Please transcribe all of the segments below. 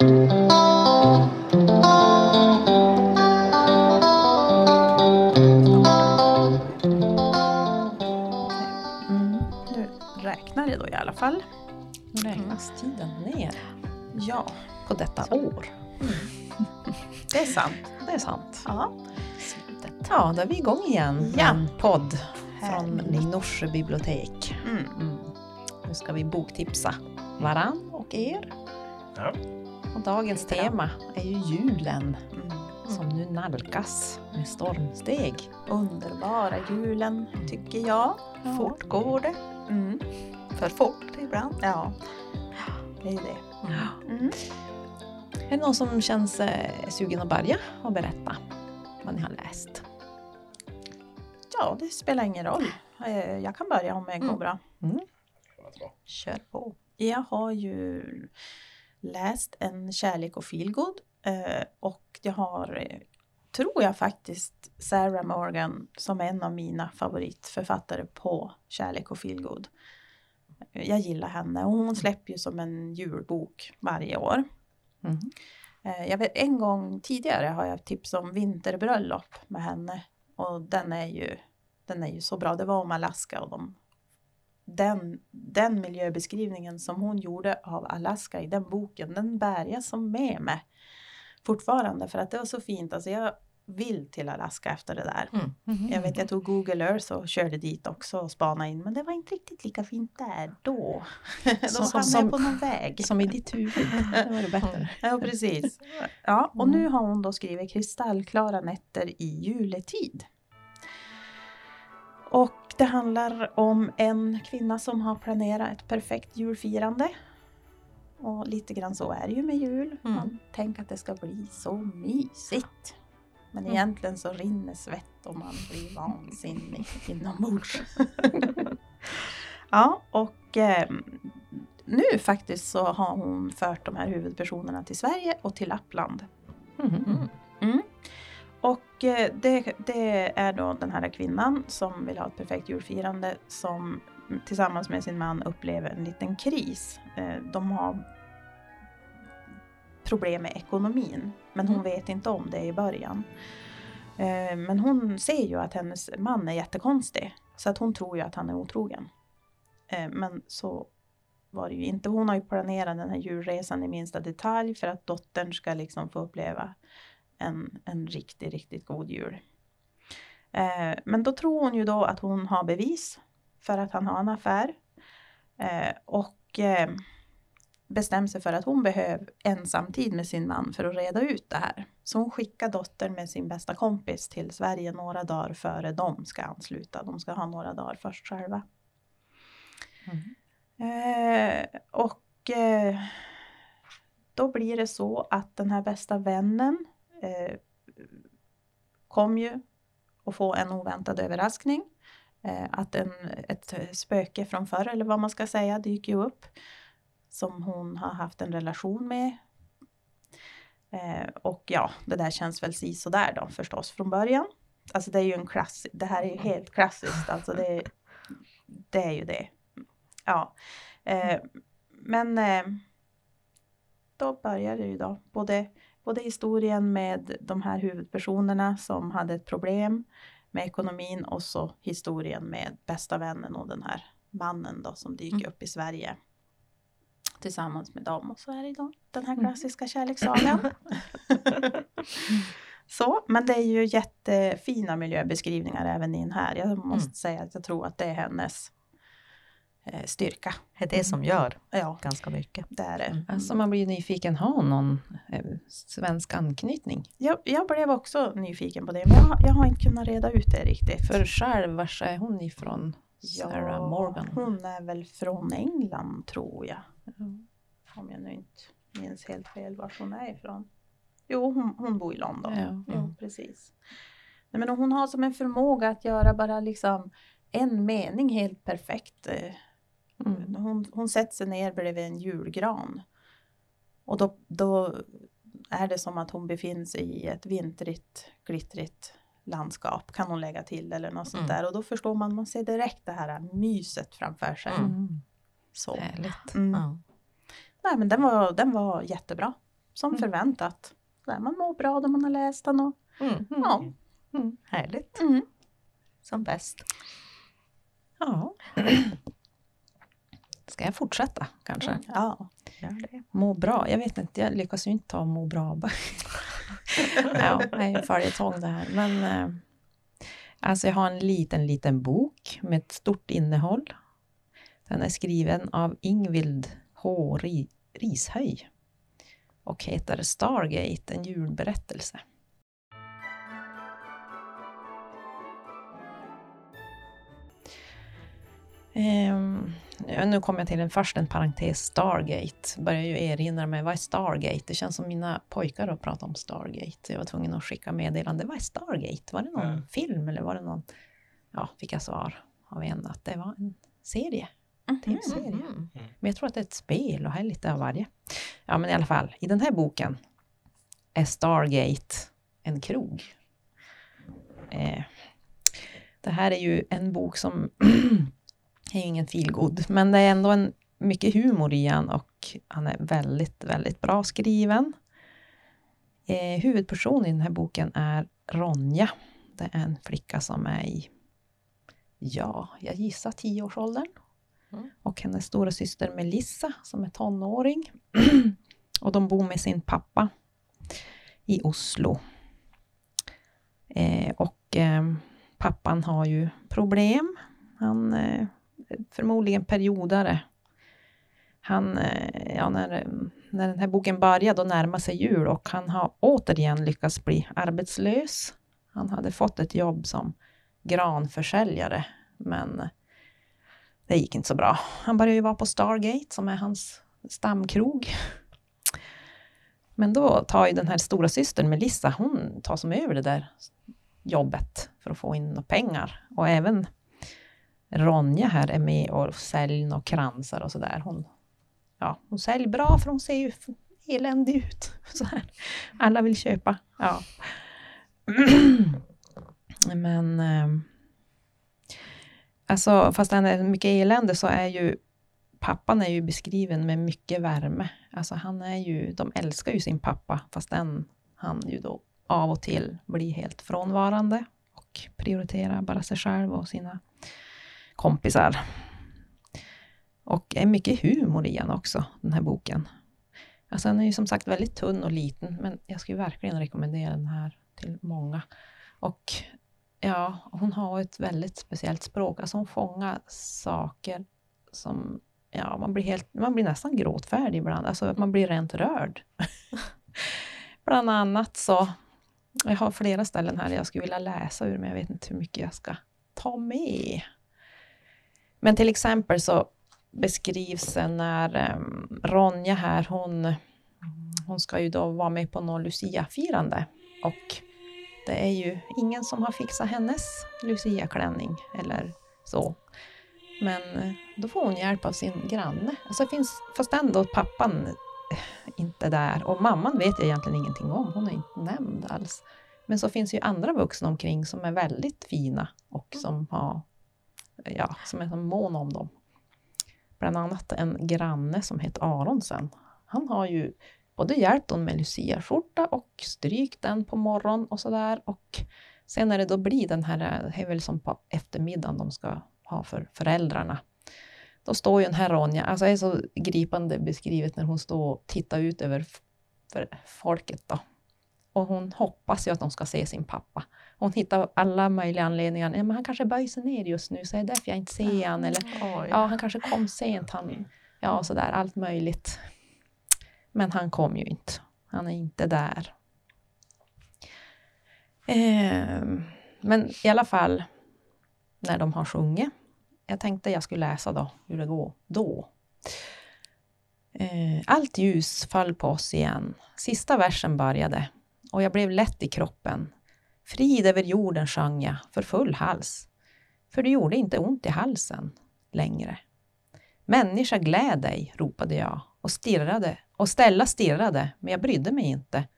Mm. Nu räknar det då i alla fall. Nu räknas tiden ner Ja, på detta år. det är sant. Det är sant. Ja. Då är vi igång igen. Ja. En podd från Härligt. Norsjö bibliotek. Mm. Mm. Nu ska vi boktipsa varann och er. Ja. Och dagens tema är ju julen Mm. som nu nalkas med stormsteg. Underbara julen tycker jag. Ja. Fort går det. Mm. För fort ibland. Ja, det är det. Mm. Är det någon som känns eh, sugen att börja och berätta vad ni har läst? Ja, det spelar ingen roll. Eh, Jag kan börja om det går Mm. bra. Kör på. Jag har ju läst En kärlek och feelgood eh, och jag har, eh, tror jag faktiskt, Sarah Morgan som en av mina favoritförfattare på kärlek och feelgood. Jag gillar henne och hon släpper ju som en julbok varje år. Mm. Jag vet en gång tidigare har jag tips om Vinterbröllop med henne och den är ju, den är ju så bra. Det var om Alaska och de den, den miljöbeskrivningen som hon gjorde av Alaska i den boken, den bär jag som med mig fortfarande för att det var så fint. Alltså jag vill till Alaska efter det där. Mm. Jag vet jag tog Google Earth och körde dit också och spanade in men det var inte riktigt lika fint där då. Då Som- hamnade som- jag på någon väg. Som i ditt huvud. Det var det bättre. Ja, precis. Ja, och nu har hon då skrivit kristallklara nätter i juletid. Och det handlar om en kvinna som har planerat ett perfekt julfirande. Och lite grann så är det ju med jul. Mm. Man tänker att det ska bli så mysigt. Men Mm. egentligen så rinner svett och man blir vansinnig inombords. ja, och eh, nu faktiskt så har hon fört de här huvudpersonerna till Sverige och till Lappland. Mm. Eh, det, det är då den här kvinnan som vill ha ett perfekt julfirande som tillsammans med sin man upplever en liten kris. Eh, De har problem med ekonomin men hon Mm. vet inte om det i början. Eh, Men hon ser ju att hennes man är jättekonstig så att hon tror ju att han är otrogen. Men så var det ju inte. Hon har ju planerat den här julresan i minsta detalj för att dottern ska liksom få uppleva en, en riktigt, riktigt god jul. Eh, men då tror hon ju då att hon har bevis för att han har en affär. Eh, och eh, bestämmer sig för att hon behöver ensamtid med sin man för att reda ut det här. Så hon skickar dottern med sin bästa kompis till Sverige några dagar före de ska ansluta. De ska ha några dagar först själva. Eh, och eh, då blir det så att den här bästa vännen eh, kom ju att få en oväntad överraskning. Eh, att en, ett spöke från förr, eller vad man ska säga, dyker ju upp. Som hon har haft en relation med. Eh, och ja, det där känns väl si då förstås från början. Alltså det är ju en klass, det här är ju helt klassiskt, alltså det, det är ju det. Ja. Eh, men eh, då börjar det ju då. Både, både historien med de här huvudpersonerna som hade ett problem med ekonomin och så historien med bästa vännen och den här mannen då som dyker Mm. upp i Sverige. Tillsammans med dem och så är det då den här Mm. klassiska kärlekssagan. så, men det är ju jättefina miljöbeskrivningar även i den här. Jag måste Mm. säga att jag tror att det är hennes styrka. Det är det som gör Ja, ganska mycket. det är det. Alltså man blir nyfiken, har någon eh, svensk anknytning? Jag, jag blev också nyfiken på det, men jag, har- jag har inte kunnat reda ut det riktigt. För själv, var är hon ifrån? Sarah Morgan. Hon är väl från England tror jag. Om jag nu inte minns helt fel var hon är ifrån. Jo, hon, hon bor i London. Ja. Jo, Mm. precis. Nej, men hon har som en förmåga att göra bara liksom en mening helt perfekt. Mm. Hon, hon sätter sig ner bredvid en julgran. Och då, då är det som att hon befinner sig i ett vintrigt, glittrigt landskap. Kan hon lägga till eller något sånt Mm. där. Och då förstår man, man ser direkt det här myset framför sig. Mm. Så. Härligt. Mm. Ja. Nej men den var, den var jättebra. som Mm. förväntat. Där, man mår bra då man har läst den. Och, Mm. ja. Mm. Härligt. Som bäst. Ja. Ska jag fortsätta kanske? ja, gör det. Må bra. Jag vet inte, jag lyckas ju inte ta må bra. ja, det är ju en följetong det här. Men eh, alltså jag har en liten, liten bok med ett stort innehåll. Den är skriven av Ingvild H. Ri- Rishöj och heter Stargate, en julberättelse. Ja, nu kommer jag till en först en parentes, Stargate. Börjar ju erinra mig, vad är Stargate? Det känns som mina pojkar har pratat om Stargate. Jag var tvungen att skicka meddelande, vad är Stargate? Var det någon Mm. film eller var det någon... Ja, fick jag svar av en att det var en serie. Mhm. Tv-serie. Mm. Men jag tror att det är ett spel och här är lite av varje. Ja, men i alla fall, i den här boken är Stargate en krog. Eh, det här är ju en bok som är ju ingen feelgood, men det är ändå en mycket humor i han och han är väldigt, väldigt bra skriven. Eh, huvudpersonen i den här boken är Ronja. Det är en flicka som är i, ja, jag gissar tioårsåldern. Mm. Och hennes stora syster Melissa som är tonåring. och de bor med sin pappa i Oslo. Eh, och eh, pappan har ju problem. Han eh, förmodligen periodare. Han, eh, ja, när, när den här boken började då närma sig jul och han har återigen lyckats bli arbetslös. Han hade fått ett jobb som granförsäljare, men det gick inte så bra. Han började ju vara på Stargate, som är hans stamkrog. Men då tar ju den här stora systern Melissa, hon tar som över det där jobbet för att få in pengar. Och även Ronja här är med och säljer och kransar och sådär. Hon, ja, hon säljer bra för hon ser ju eländig ut. Så här. Alla vill köpa. Ja. Men ehm, alltså, fast han är mycket elände så är ju pappan är ju beskriven med mycket värme. Alltså han är ju, de älskar ju sin pappa fast den, han ju då av och till blir helt frånvarande och prioriterar bara sig själv och sina kompisar. Och är mycket humor i den också, den här boken. Alltså den är ju som sagt väldigt tunn och liten, men jag skulle verkligen rekommendera den här till många. Och ja, hon har ett väldigt speciellt språk. Alltså hon fångar saker som, ja, man blir, helt, man blir nästan gråtfärdig ibland. Alltså man blir rent rörd. Bland annat så, jag har flera ställen här jag skulle vilja läsa ur, men jag vet inte hur mycket jag ska ta med. Men till exempel så beskrivs det när um, Ronja här, hon, hon ska ju då vara med på något Lucia-firande. Och det är ju ingen som har fixat hennes Lucia-klänning eller så. Men eh, då får hon hjälp av sin granne. Alltså finns, fast ändå pappan eh, inte där. Och mamman vet jag egentligen ingenting om. Hon är inte nämnd alls. Men så finns ju andra vuxna omkring som är väldigt fina och som har ja, som är som mån om dem. Bland annat en granne som heter Aronsen. Han har ju både hjälpt hon med luciaskjorta och strykt den på morgonen och sådär. Och sen när det då blir den här, det är väl som på eftermiddagen de ska ha för föräldrarna. Då står ju den här Ronja, alltså det är så gripande beskrivet när hon står och tittar ut över för folket då. Och hon hoppas ju att de ska se sin pappa. Hon hittar alla möjliga anledningar. Ja, men han kanske böjer sig ner just nu, så är det därför jag inte ser han. Eller Oj. ja, han kanske kom sent. Han, ja, sådär, allt möjligt. Men han kom ju inte. Han är inte där. Ehm, men i alla fall, när de har sjungit. Jag tänkte jag skulle läsa då, hur det går då. Eh, Allt ljus föll på oss igen. Sista versen började och jag blev lätt i kroppen. Frid över jorden sjöng jag för full hals. För det gjorde inte ont i halsen längre. Människa gläd dig, ropade jag och stirrade och Stella stirrade, men jag brydde mig inte.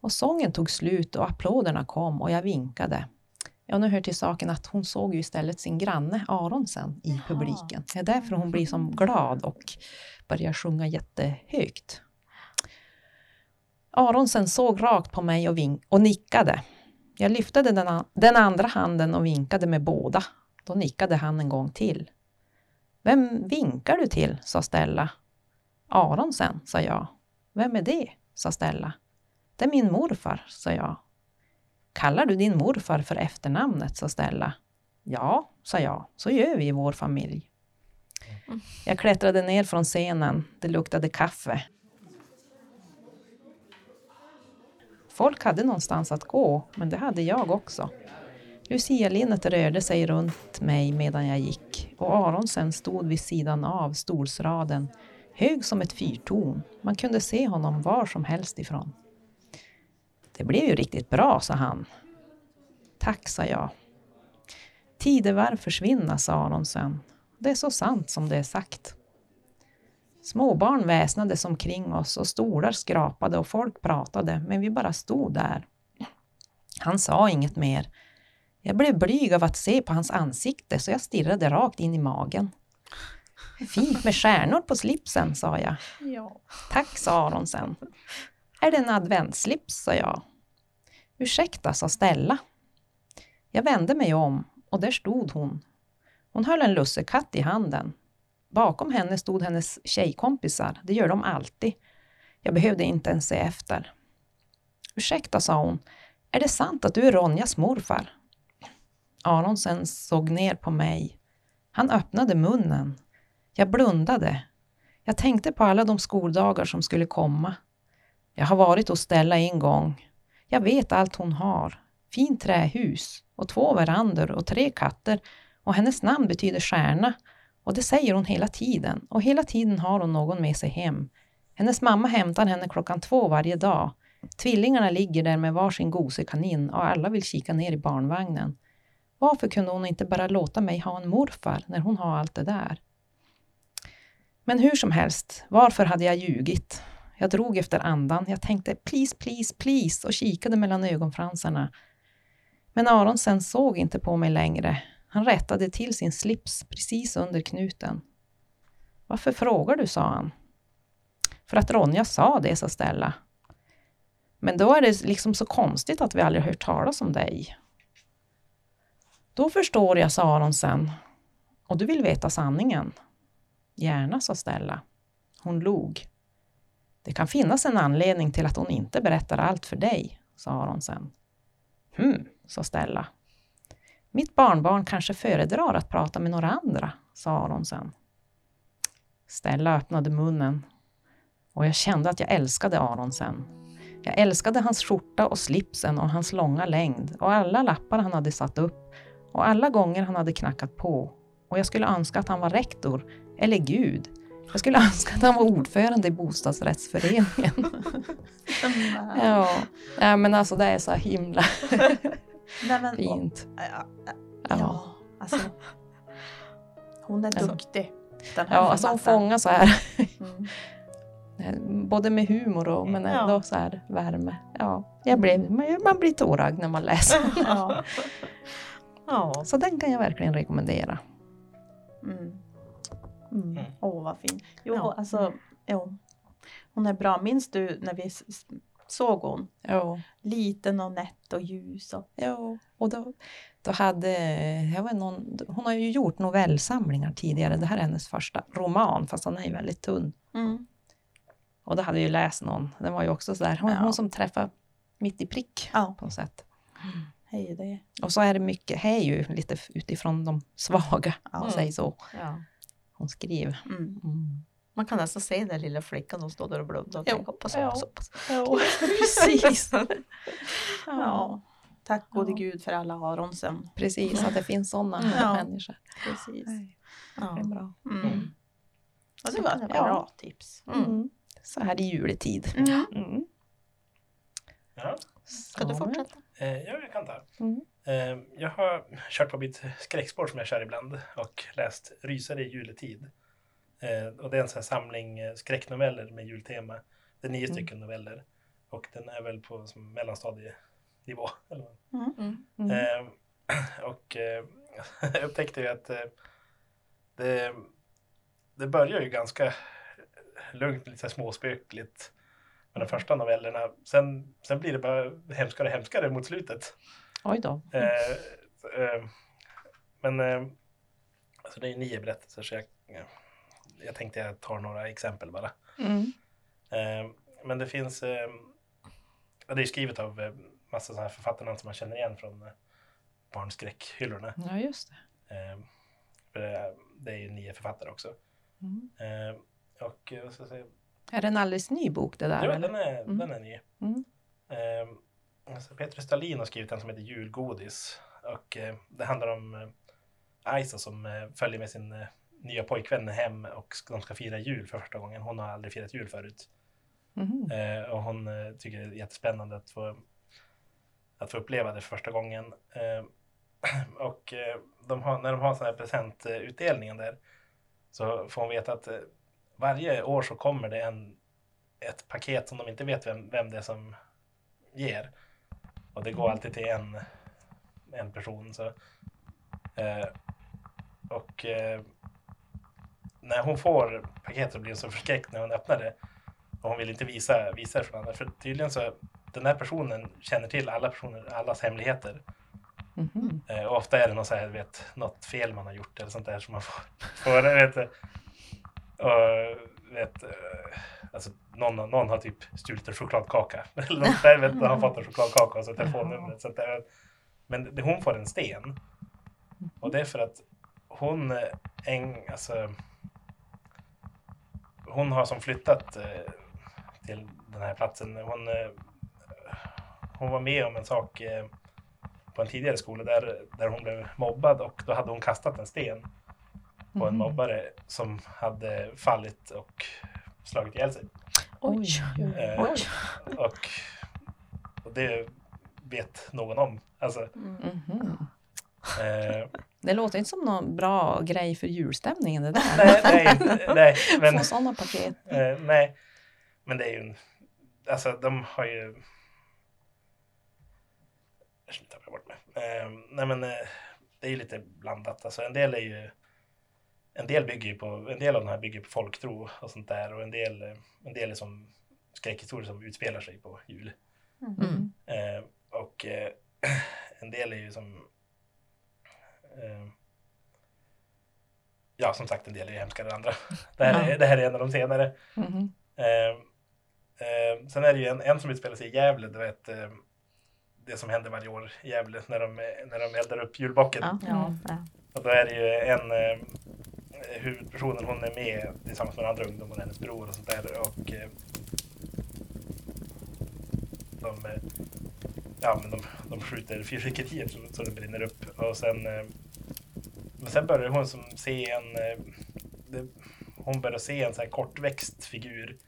Och sången tog slut och applåderna kom och jag vinkade. Ja, nu hör till saken att hon såg ju istället sin granne Aronsen i Jaha. publiken. Det är därför hon blir som glad och börjar sjunga jättehögt. Aronsen såg rakt på mig och, vink- och nickade. Jag lyfte den, den andra handen och vinkade med båda. Då nickade han en gång till. Vem vinkar du till? sa Stella. Aronsen, sa jag. Vem är det? sa Stella. Det är min morfar, sa jag. Kallar du din morfar för efternamnet? sa Stella. Ja, sa jag. Så gör vi i vår familj. Jag klättrade ner från scenen. Det luktade kaffe. Folk hade någonstans att gå, men det hade jag också. Lucia-linnet rörde sig runt mig medan jag gick och Aronsen stod vid sidan av stolsraden, hög som ett fyrtorn. Man kunde se honom var som helst ifrån. Det blev ju riktigt bra, sa han. Tack, sa jag. Tidevarv försvinna, sa Aronsen. Det är så sant som det är sagt. Småbarn väsnades omkring oss och stolar skrapade och folk pratade, men vi bara stod där. Han sa inget mer. Jag blev blyg av att se på hans ansikte så jag stirrade rakt in i magen. Fint med stjärnor på slipsen, sa jag. Ja. Tack, sa Aronsen. Är det en adventsslips, sa jag. Ursäkta, sa Stella. Jag vände mig om och där stod hon. Hon höll en lussekatt i handen. Bakom henne stod hennes tjejkompisar, det gör de alltid. Jag behövde inte ens se efter. Ursäkta, sa hon. Är det sant att du är Ronjas morfar? Aronsen såg ner på mig. Han öppnade munnen. Jag blundade. Jag tänkte på alla de skoldagar som skulle komma. Jag har varit hos Stella en gång. Jag vet allt hon har. Fint trähus och två verandor och tre katter och hennes namn betyder stjärna och det säger hon hela tiden och hela tiden har hon någon med sig hem. Hennes mamma hämtar henne klockan två varje dag. Tvillingarna ligger där med varsin gosekanin och alla vill kika ner i barnvagnen. Varför kunde hon inte bara låta mig ha en morfar när hon har allt det där? Men hur som helst, varför hade jag ljugit? Jag drog efter andan. Jag tänkte please, please, please och kikade mellan ögonfransarna. Men Aronsen såg inte på mig längre. Han rättade till sin slips precis under knuten. Varför frågar du, sa han. För att Ronja sa det, sa Stella. Men då är det liksom så konstigt att vi aldrig hört talas om dig. Då förstår jag, sa Aronsen. Och du vill veta sanningen? Gärna, sa Stella. Hon log. Det kan finnas en anledning till att hon inte berättar allt för dig, sa Aronsen. Hm, sa Stella. Mitt barnbarn kanske föredrar att prata med några andra, sa Aronsen. Stella öppnade munnen och jag kände att jag älskade Aronsen. Jag älskade hans skjorta och slipsen och hans långa längd och alla lappar han hade satt upp och alla gånger han hade knackat på. Och jag skulle önska att han var rektor, eller Gud. Jag skulle önska att han var ordförande i bostadsrättsföreningen. ja, men alltså det är så himla Nej, men, fint. Ja, ja, Ja. ja, alltså. Hon är Alltså, duktig. Den här Ja, alltså hon fångar så här, Mm. både med humor och men Ja. ändå så här värme. Ja, jag blev, man, man blir tårögd när man läser. Ja. ja. Så den kan jag verkligen rekommendera. Mm. Mm. Mm. Åh, vad fin. Jo, Ja. alltså, jo. Hon är bra. Minns du när vi såg hon? Ja. Liten och nätt och ljus. Och, Ja, och då, då hade, jag vet någon, hon har ju gjort novellsamlingar tidigare. Det här är hennes första roman, fast den är ju väldigt tunn. mm. Och då hade jag ju läst någon, den var ju också så där, hon, Ja. hon som träffar mitt i prick Ja, på något sätt. hej det. Och så är det mycket, här är ju lite utifrån de svaga, om man Ja. säger så. Ja. Hon skriver. Mm. Mm. Man kan nästan se den lilla flickan som står där och blundar och tänker hoppas, Ja. hoppas, hoppas. Ja, precis. Ja. Tack gode Ja. gud för alla Aronsen. Precis, att det finns sådana Ja. människor. Precis. Ja. Det är bra. Mm. Ja, det var ett bra tips. Mm. Mm. Så här i juletid. Mm. Mm. Ja, Ska du fortsätta? eh, ja, jag kan ta. Mm. Eh, jag har kört på mitt skräckspår som jag kör ibland och läst Rysare i juletid. Eh, och det är en sån här samling eh, skräcknoveller med jultema. Det är nio Mm. stycken noveller och den är väl på som mellanstadienivå. Eller vad. Mm. Mm. Eh, och eh, jag upptäckte ju att eh, det, det börjar ju ganska lugnt, lite småspökligt. Men de första novellerna, sen, sen blir det bara hemskare och hemskare mot slutet. Oj då. Eh, eh, men eh, alltså det är nio berättelser så jag, eh, jag tänkte jag tar några exempel bara. Mm. Eh, men det finns, eh, det är skrivet av eh, massa sådana här författarnamn som man känner igen från eh, barnskräckhyllorna. Ja, just det. Eh, för det, det är ju nio författare också. Mm. Eh, och eh, ska jag säga? Är det en alldeles ny bok det där? Eller? den är, Mm. den är ny. Mm. Eh, alltså Peter Stalin har skrivit en som heter Julgodis. Och eh, det handlar om eh, Aisa som eh, följer med sin eh, nya pojkvän hem och de ska fira jul för första gången. Hon har aldrig firat jul förut. Mhm. Eh, och hon eh, tycker det är jättespännande att få, att få uppleva det för första gången. Eh, och eh, de har, när de har sån här presentutdelningen där så får hon veta att eh, varje år så kommer det en, ett paket som de inte vet vem, vem det är som ger. Och det går alltid till en, en person. Så, eh, och eh, när hon får paketet blir hon så förskräckt när hon öppnar det. Och hon vill inte visa, visa det för andra. För tydligen så den här personen känner till alla personer, allas hemligheter. Mhm. Eh, och ofta är det något, så här, vet, något fel man har gjort eller sånt där som man får. får vet, och, vet, eh, alltså, någon, någon har typ stulit en chokladkaka. Eller något där, vet, har fått en chokladkaka och så telefonnumret. Så att, det är- men det, hon får en sten. Och det är för att hon, eh, en, alltså, hon har som flyttat eh, till den här platsen. Hon, eh, hon var med om en sak eh, på en tidigare skola där, där hon blev mobbad och då hade hon kastat en sten på en Mhm. mobbare som hade fallit och slagit ihjäl sig. Oj. Eh, Oj. och, och det vet någon om. Alltså, Mhm. eh, Det låter inte som någon bra grej för julstämningen det där. nej, nej, nej, men, Få sådana paket. eh, nej, men det är ju en, alltså de har ju Jag tappar bort mig. Eh, nej men eh, det är ju lite blandat. Alltså en del är ju en del bygger ju på, en del av de här bygger på folktro och sånt där och en del, eh, en del är som skräckhistorier som utspelar sig på jul. Mm. Eh, och eh, en del är ju som Ja, som sagt, en del är ju hemskare än andra. Det här, är, Ja. det här är en av de senare. Eh, sen är det ju en, en som utspelar sig i Gävle, du vet eh, det som händer varje år i Gävle när de, när de eldar upp julbocken. Ja, ja. Och då är det ju en eh, huvudpersonen, hon är med tillsammans med andra ungdom och hennes bror och sånt där. Och eh, de, ja, men de, de skjuter fyrverkerier så, så det brinner upp. Och sen, eh, men sen börjar hon som se en, eh, det, hon börjar se en så här kortväxt figur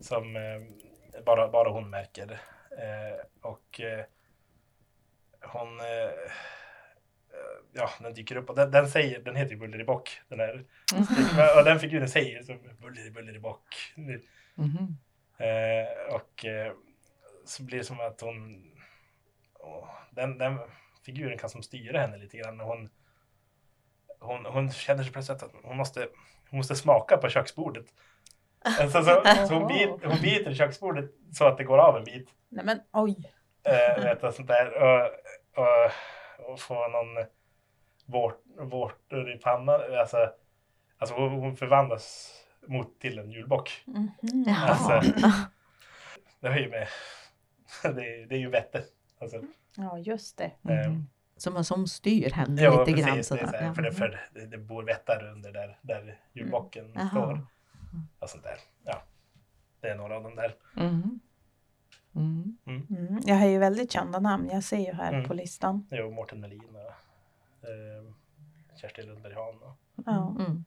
som eh, bara, bara hon märker. Eh, och hon ja, den dyker upp och den, den säger, den heter ju Bulleribock. Den här. Och den figuren säger så Bulleri, Bulleribock. Mhm. Eh, och så blir det som att hon, den, den figuren kan som styra henne lite grann. Hon, hon, hon känner sig plötsligt att hon måste, hon måste smaka på köksbordet. Alltså, så, så hon, bit, hon biter i köksbordet så att det går av en bit. Nej men oj. Eh, vet, och sånt där. Och, och, och få någon vårt, vårtor i pannan. Alltså, alltså hon, förvandlas mot till en julbock. Jaha. Alltså, det har ju med... Det är, det är ju vette. Alltså, Ja, just det. Mhm. Som, som styr henne ja, lite grann. precis. Det, är sådär. för det, Ja. för det, det bor vättar under där, där julbocken Jaha. står. Och sånt där. Ja, det är några av dem där. Mhm. Mm. Mm. Jag har ju väldigt kända namn. Jag ser ju här Mm. på listan. Jo, Mårten Melin och eh, Kerstin Lundberg Hahn Ja, Mm.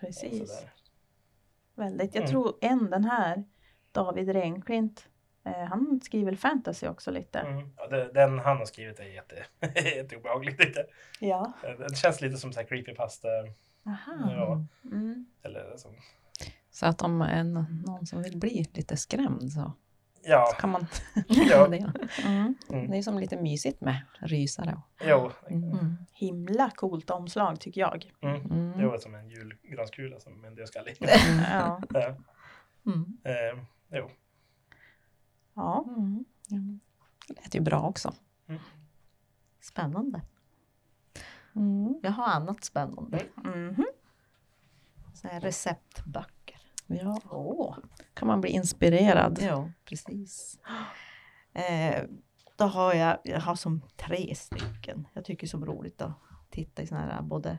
precis. sådär. Väldigt. Jag Mm. tror en den här, David Renklint, eh, han skriver fantasy också lite. Mm. Ja, det, den han har skrivit är jätte, jätteobehaglig. tycker Ja. jag. Den känns lite som så här creepypasta. Aha. Ja, Mm. eller som, Så att om en, någon som vill bli lite skrämd så ja, kan man Ja. det. Mm. Det är som lite mysigt med rysare. jo, Mm. Mm. Himla coolt omslag tycker jag. mm. Mm. det var som en julgranskula som en dödskalle. Ja. ja. Mm. Eh, jo. Ja. Mm. Mm. Det lät ju bra också. Spännande. Mm. Jag har annat spännande. Mhm. Så här receptböcker. Ja, Åh! kan man bli inspirerad. Ja, precis. Eh, då har jag, jag har som tre stycken. Jag tycker det är så roligt att titta i såna här både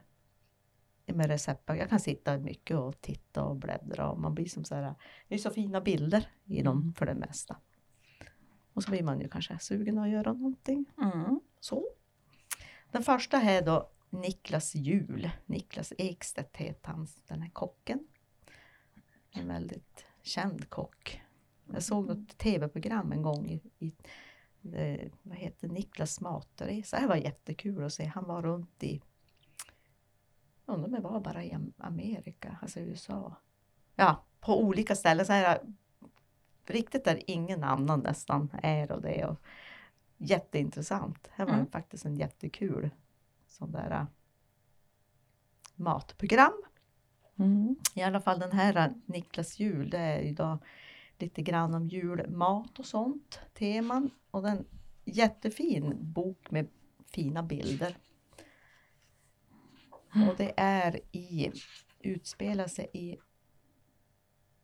med receptböcker. Jag kan sitta mycket och titta och bläddra och man blir som så här, det är så fina bilder i dem för det mesta. Och så blir man ju kanske sugen att göra någonting. Mm. Så. Den första är då Niklas Jul. Niklas Ekstedt heter han, den här kocken. En väldigt känd kock. Jag såg något tv-program en gång i, i eh, vad heter Niklas matresa. Det var jättekul att se. Han var runt i, undrar om det var bara i Am- Amerika, alltså USA. Ja, på olika ställen. Så här, riktigt där ingen annan nästan är och det. Och, jätteintressant. Det var Mm. faktiskt en jättekul sån där äh, matprogram. Mm. I alla fall den här äh, Niklas jul, det är då lite grann om julmat och sånt teman. Och den jättefin bok med fina bilder. Och det är i, utspelar sig i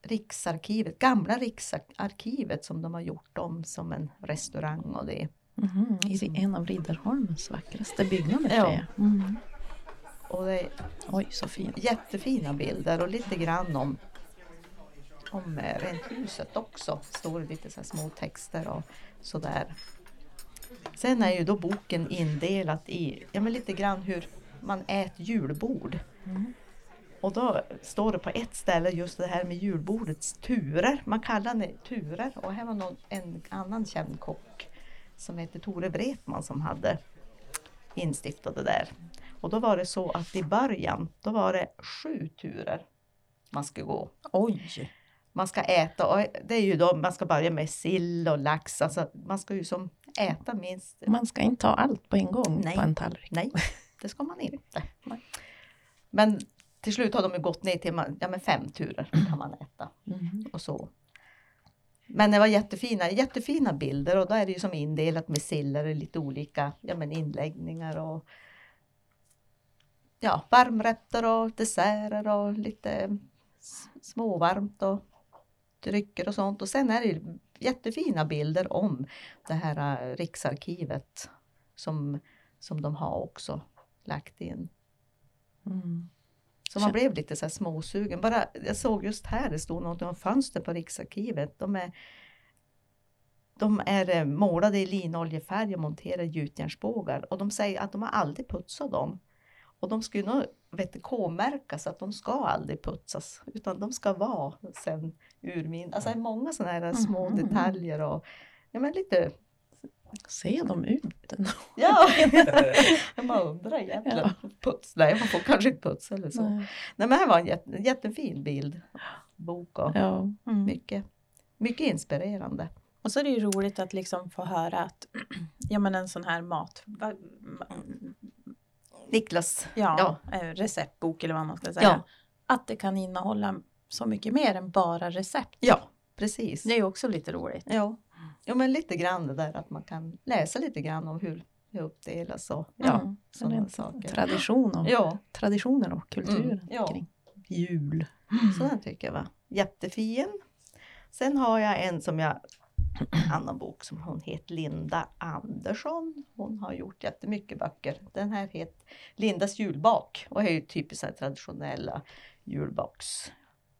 Riksarkivet, gamla Riksarkivet som de har gjort om som en restaurang och det. Mhm. I en av Riddarholmens vackraste byggnader Ja. tror jag. Mm. Och det är Oj, så fint. jättefina bilder och lite grann om, om eh, rent huset också. Står lite så små texter och sådär. Sen är ju då boken indelat i ja, men lite grann hur man äter julbord. Mm. Och då står det på ett ställe just det här med julbordets turer. Man kallar det turer och här var någon, en annan känd kock som heter Tore Wretman som hade instiftat det där. Och då var det så att i början, då var det sju turer man skulle gå. Oj! Man ska äta och det är ju då man ska börja med sill och lax. Alltså man ska ju som äta minst. Man ska inte ta allt på en gång Nej. på en tallrik. Nej, det ska man inte. Men till slut har de ju gått ner till man- ja, men fem turer kan man äta Mm. och så. Men det var jättefina, jättefina bilder och då är det ju som indelat med siller i lite olika ja, men inläggningar och ja, varmrätter och desserter och lite småvarmt och drycker och sånt. Och sen är det jättefina bilder om det här äh, Riksarkivet som, som de har också lagt in. Mm. Så man blev lite så här småsugen. Bara, jag såg just här, det stod något om fönster på Riksarkivet. De är, de är eh, målade i linoljefärg och monterade gjutjärnsbågar. Och de säger att de har aldrig putsat dem. Och de skulle nog vet, du, K-märkas att de ska aldrig putsas. Utan de ska vara sen urmin. Alltså det är många sådana här små Mhm. detaljer och ja, men lite, Ser de ut? ja, man undrar egentligen. Puts, nej, man får kanske inte putsa eller så. Nej. Nej men här var en jätte, jättefin bild. Bok och Ja. Mm. mycket, mycket inspirerande. Och så är det ju roligt att liksom få höra att ja, men en sån här mat... va- ma- Niklas, Ja, Ja. eh, receptbok eller vad man ska säga. Ja. Att det kan innehålla så mycket mer än bara recept. ja precis. Det är ju också lite roligt. Ja. Ja men lite grann det där att man kan läsa lite grann om hur det uppdelas och ja, Mm. sådana saker. Tradition och, Ja, traditioner och kulturen Mm, ja. kring jul. så den tycker jag var jättefin. Sen har jag en som jag annan bok som hon heter Linda Andersson. Hon har gjort jättemycket böcker. Den här heter Lindas julbak och är ju typiskt traditionella julbaks.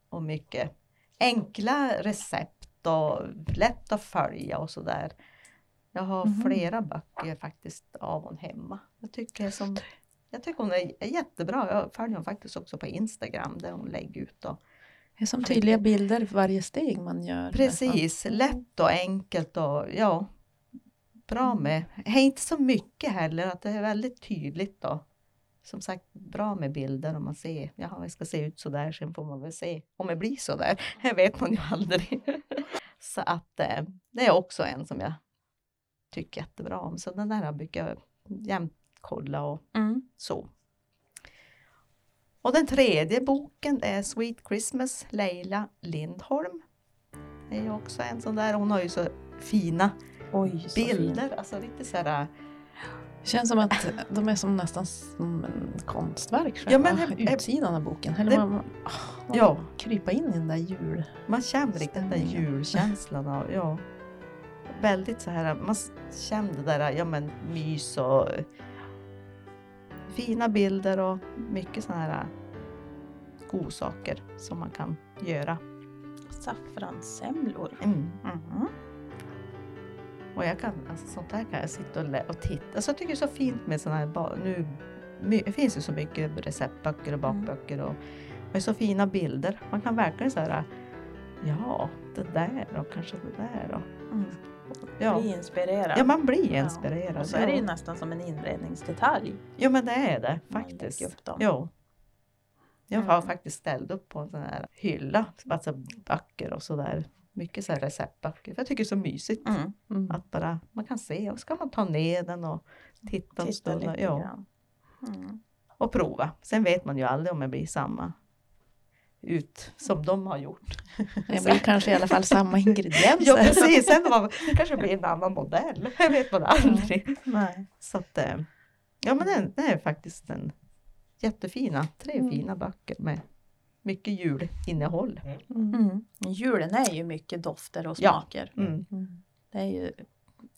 Och mycket enkla recept och lätt att följa och sådär. Jag har Mhm. flera böcker faktiskt av hon hemma. Jag tycker, som, jag tycker hon är jättebra. Jag följer hon faktiskt också på Instagram där hon lägger ut och Det är som tydliga bilder för varje steg man gör. Precis, lätt och enkelt och ja, bra med. Det är inte så mycket heller, att det är väldigt tydligt då. Som sagt, bra med bilder om man ser, jaha, det ska se ut så där, sen får man väl se om det blir så där. Det vet man ju aldrig. Så att eh, det är också en som jag tycker jättebra om. Så den där brukar jag jämt kolla och Mm. så. Och den tredje boken är Sweet Christmas, Leila Lindholm. Det är också en sån där, hon har ju så fina Oj, så bilder. fint. Alltså lite sådär. Känns som att de är som nästan som en konstverk Ja, men he- utsidan av boken. Eller det- man, man, man Ja. krypa in i den där jul... Man känner riktigt den Stämningen. julkänslan av, ja. Väldigt så här, man känner det där, ja men mys och fina bilder och mycket sådana här godsaker som man kan göra. Saffranssemlor. Mm. Mhm. Och jag kan, alltså sånt där kan jag sitta och, och titta. Alltså jag tycker det är så fint med sådana här, nu det finns ju så mycket receptböcker och Mm. bakböcker och, och så fina bilder. Man kan verkligen säga ja, det där och kanske det där och, Mm. ja. Bli inspirerad. Ja, man blir Ja. inspirerad. Och så är det ju ja. nästan som en inredningsdetalj. Jo, men det är det faktiskt. upp dem. Jo. Jag har Mm. faktiskt ställt upp på en sån här hylla, alltså böcker och sådär. Mycket så här receptböcker. För jag tycker det är så mysigt Mm. Mm. att bara man kan se och så kan man ta ner den och titta en Titta stund. lite Ja, grann. Mm. och prova. Sen vet man ju aldrig om det blir samma ut som de har gjort. Det blir kanske i alla fall samma ingredienser. Ja precis, sen var, det kanske blir en annan modell. Det vet man aldrig. Nej. Så att, eh, ja men det, det är faktiskt en jättefina, tre Mm. fina böcker med mycket julinnehåll. Mm. Mm. Julen är ju mycket dofter och Ja. smaker. Mm. Mm. Det är ju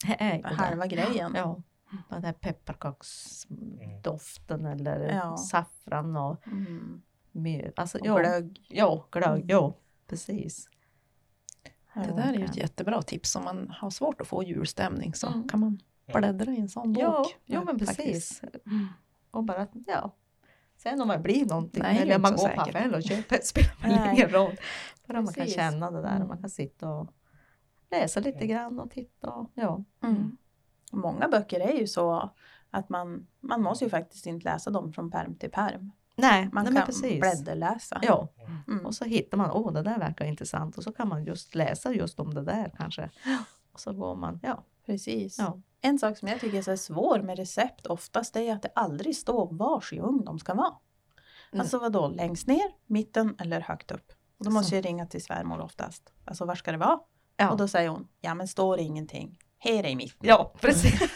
Det halva grejen. Ja, den där pepparkaksdoften eller Ja. saffran och, Mm. alltså, Och ja, glögg. ja, glögg. Ja, precis. Det där är ju ett jättebra tips. Om man har svårt att få julstämning så Mm. kan man bläddra i en sån bok. Ja, ja men precis. Mm. Och bara, ja. Sen om det blir någonting, Nej, eller man går på affären och köper, det spelar väl ingen roll. Bara man kan känna det där Mm. och man kan sitta och läsa lite grann och titta. Och, ja. Mm. Många böcker är ju så att man, man måste ju faktiskt inte läsa dem från perm till perm. Nej, Man nej, kan precis. blädderläsa. Ja, Mm. och så hittar man, åh det där verkar intressant och så kan man just läsa just om det där kanske. Och så går man, ja. Precis. Ja. En sak som jag tycker är så svår med recept oftast är att det aldrig står vars i ugn de ska vara. Mm. Alltså vadå, längst ner, mitten eller högt upp? Och då måste Så. jag ringa till svärmor oftast. Alltså var ska det vara? Ja, Och då säger hon, ja men står ingenting. Här är i mitten. ja precis.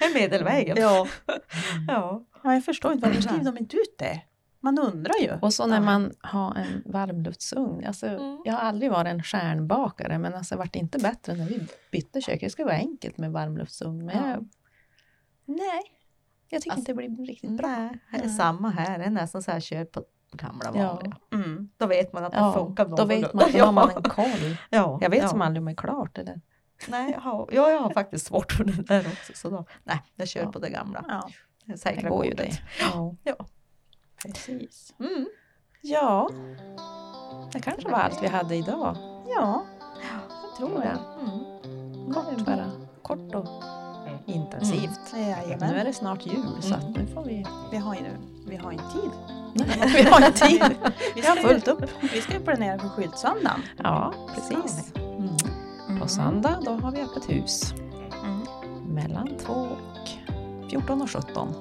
en medelvägen. Ja. Ja. ja, jag förstår inte varför skriver de inte ut det? Man undrar ju. Och så när Ja. man har en varmluftsugn. Alltså, Mm. Jag har aldrig varit en stjärnbakare men alltså, det vart inte bättre när vi bytte kök. Det skulle vara enkelt med varmluftsugn. Men Ja. jag, nej, jag tycker Alltså, inte det blir riktigt bra. Nej, det är Nej. samma här. Det är nästan så här kör på gamla Ja. vanliga. Mm. Då vet man att det Ja, funkar då vet man, då har man Ja. en koll. Ja, Jag vet ja. som aldrig om det är klart. Eller? Nej, jag har, ja, jag har faktiskt svårt för det där också. Så då, nej, jag kör Ja. på det gamla. Ja, Det Det säkra går ju kortet. det. Ja. Ja. Precis. Mm. ja, det kanske var allt vi hade idag. Ja, jag tror det. Mm. Kort bara. Kort och Mm. intensivt. Nu är det snart jul så att nu får vi... Vi har ju vi har ju tid. vi har inte tid. Vi har fullt upp. vi ska ju planera för skyltsöndagen. Ja, precis. Mm. På söndag då har vi öppet hus. Mm. mellan 2 och 14 och 17.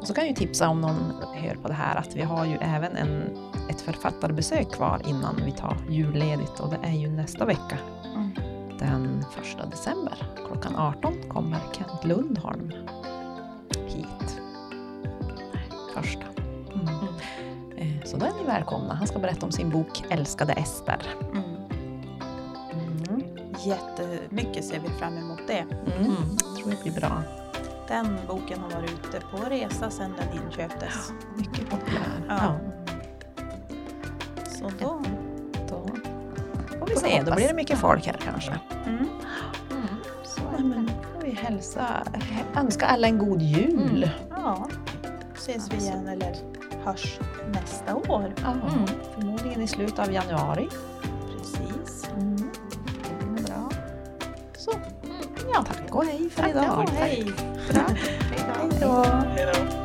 Och så kan jag ju tipsa om någon hör på det här att vi har ju även en, ett författarbesök kvar innan vi tar julledigt och det är ju nästa vecka. Mm. Den 1 december klockan 18 kommer Kent Lundholm hit. Första. Mm. Eh, Så då är ni välkomna. Han ska berätta om sin bok Älskade Ester. Mm. Mm. Jättemycket ser vi fram emot det. Mm. Jag tror det blir bra. Den boken har varit ute på resa sedan den inköptes. Mycket populär. Ja. Så då... Då får vi se, då blir det mycket folk här kanske. Mm. Mm. Får vi hälsa, önska alla en god jul. Ja, ses vi igen eller hörs nästa år. Ja, Mm. Förmodligen i slutet av januari. Tack och hej för Tack idag. och hej. Då. Hej då.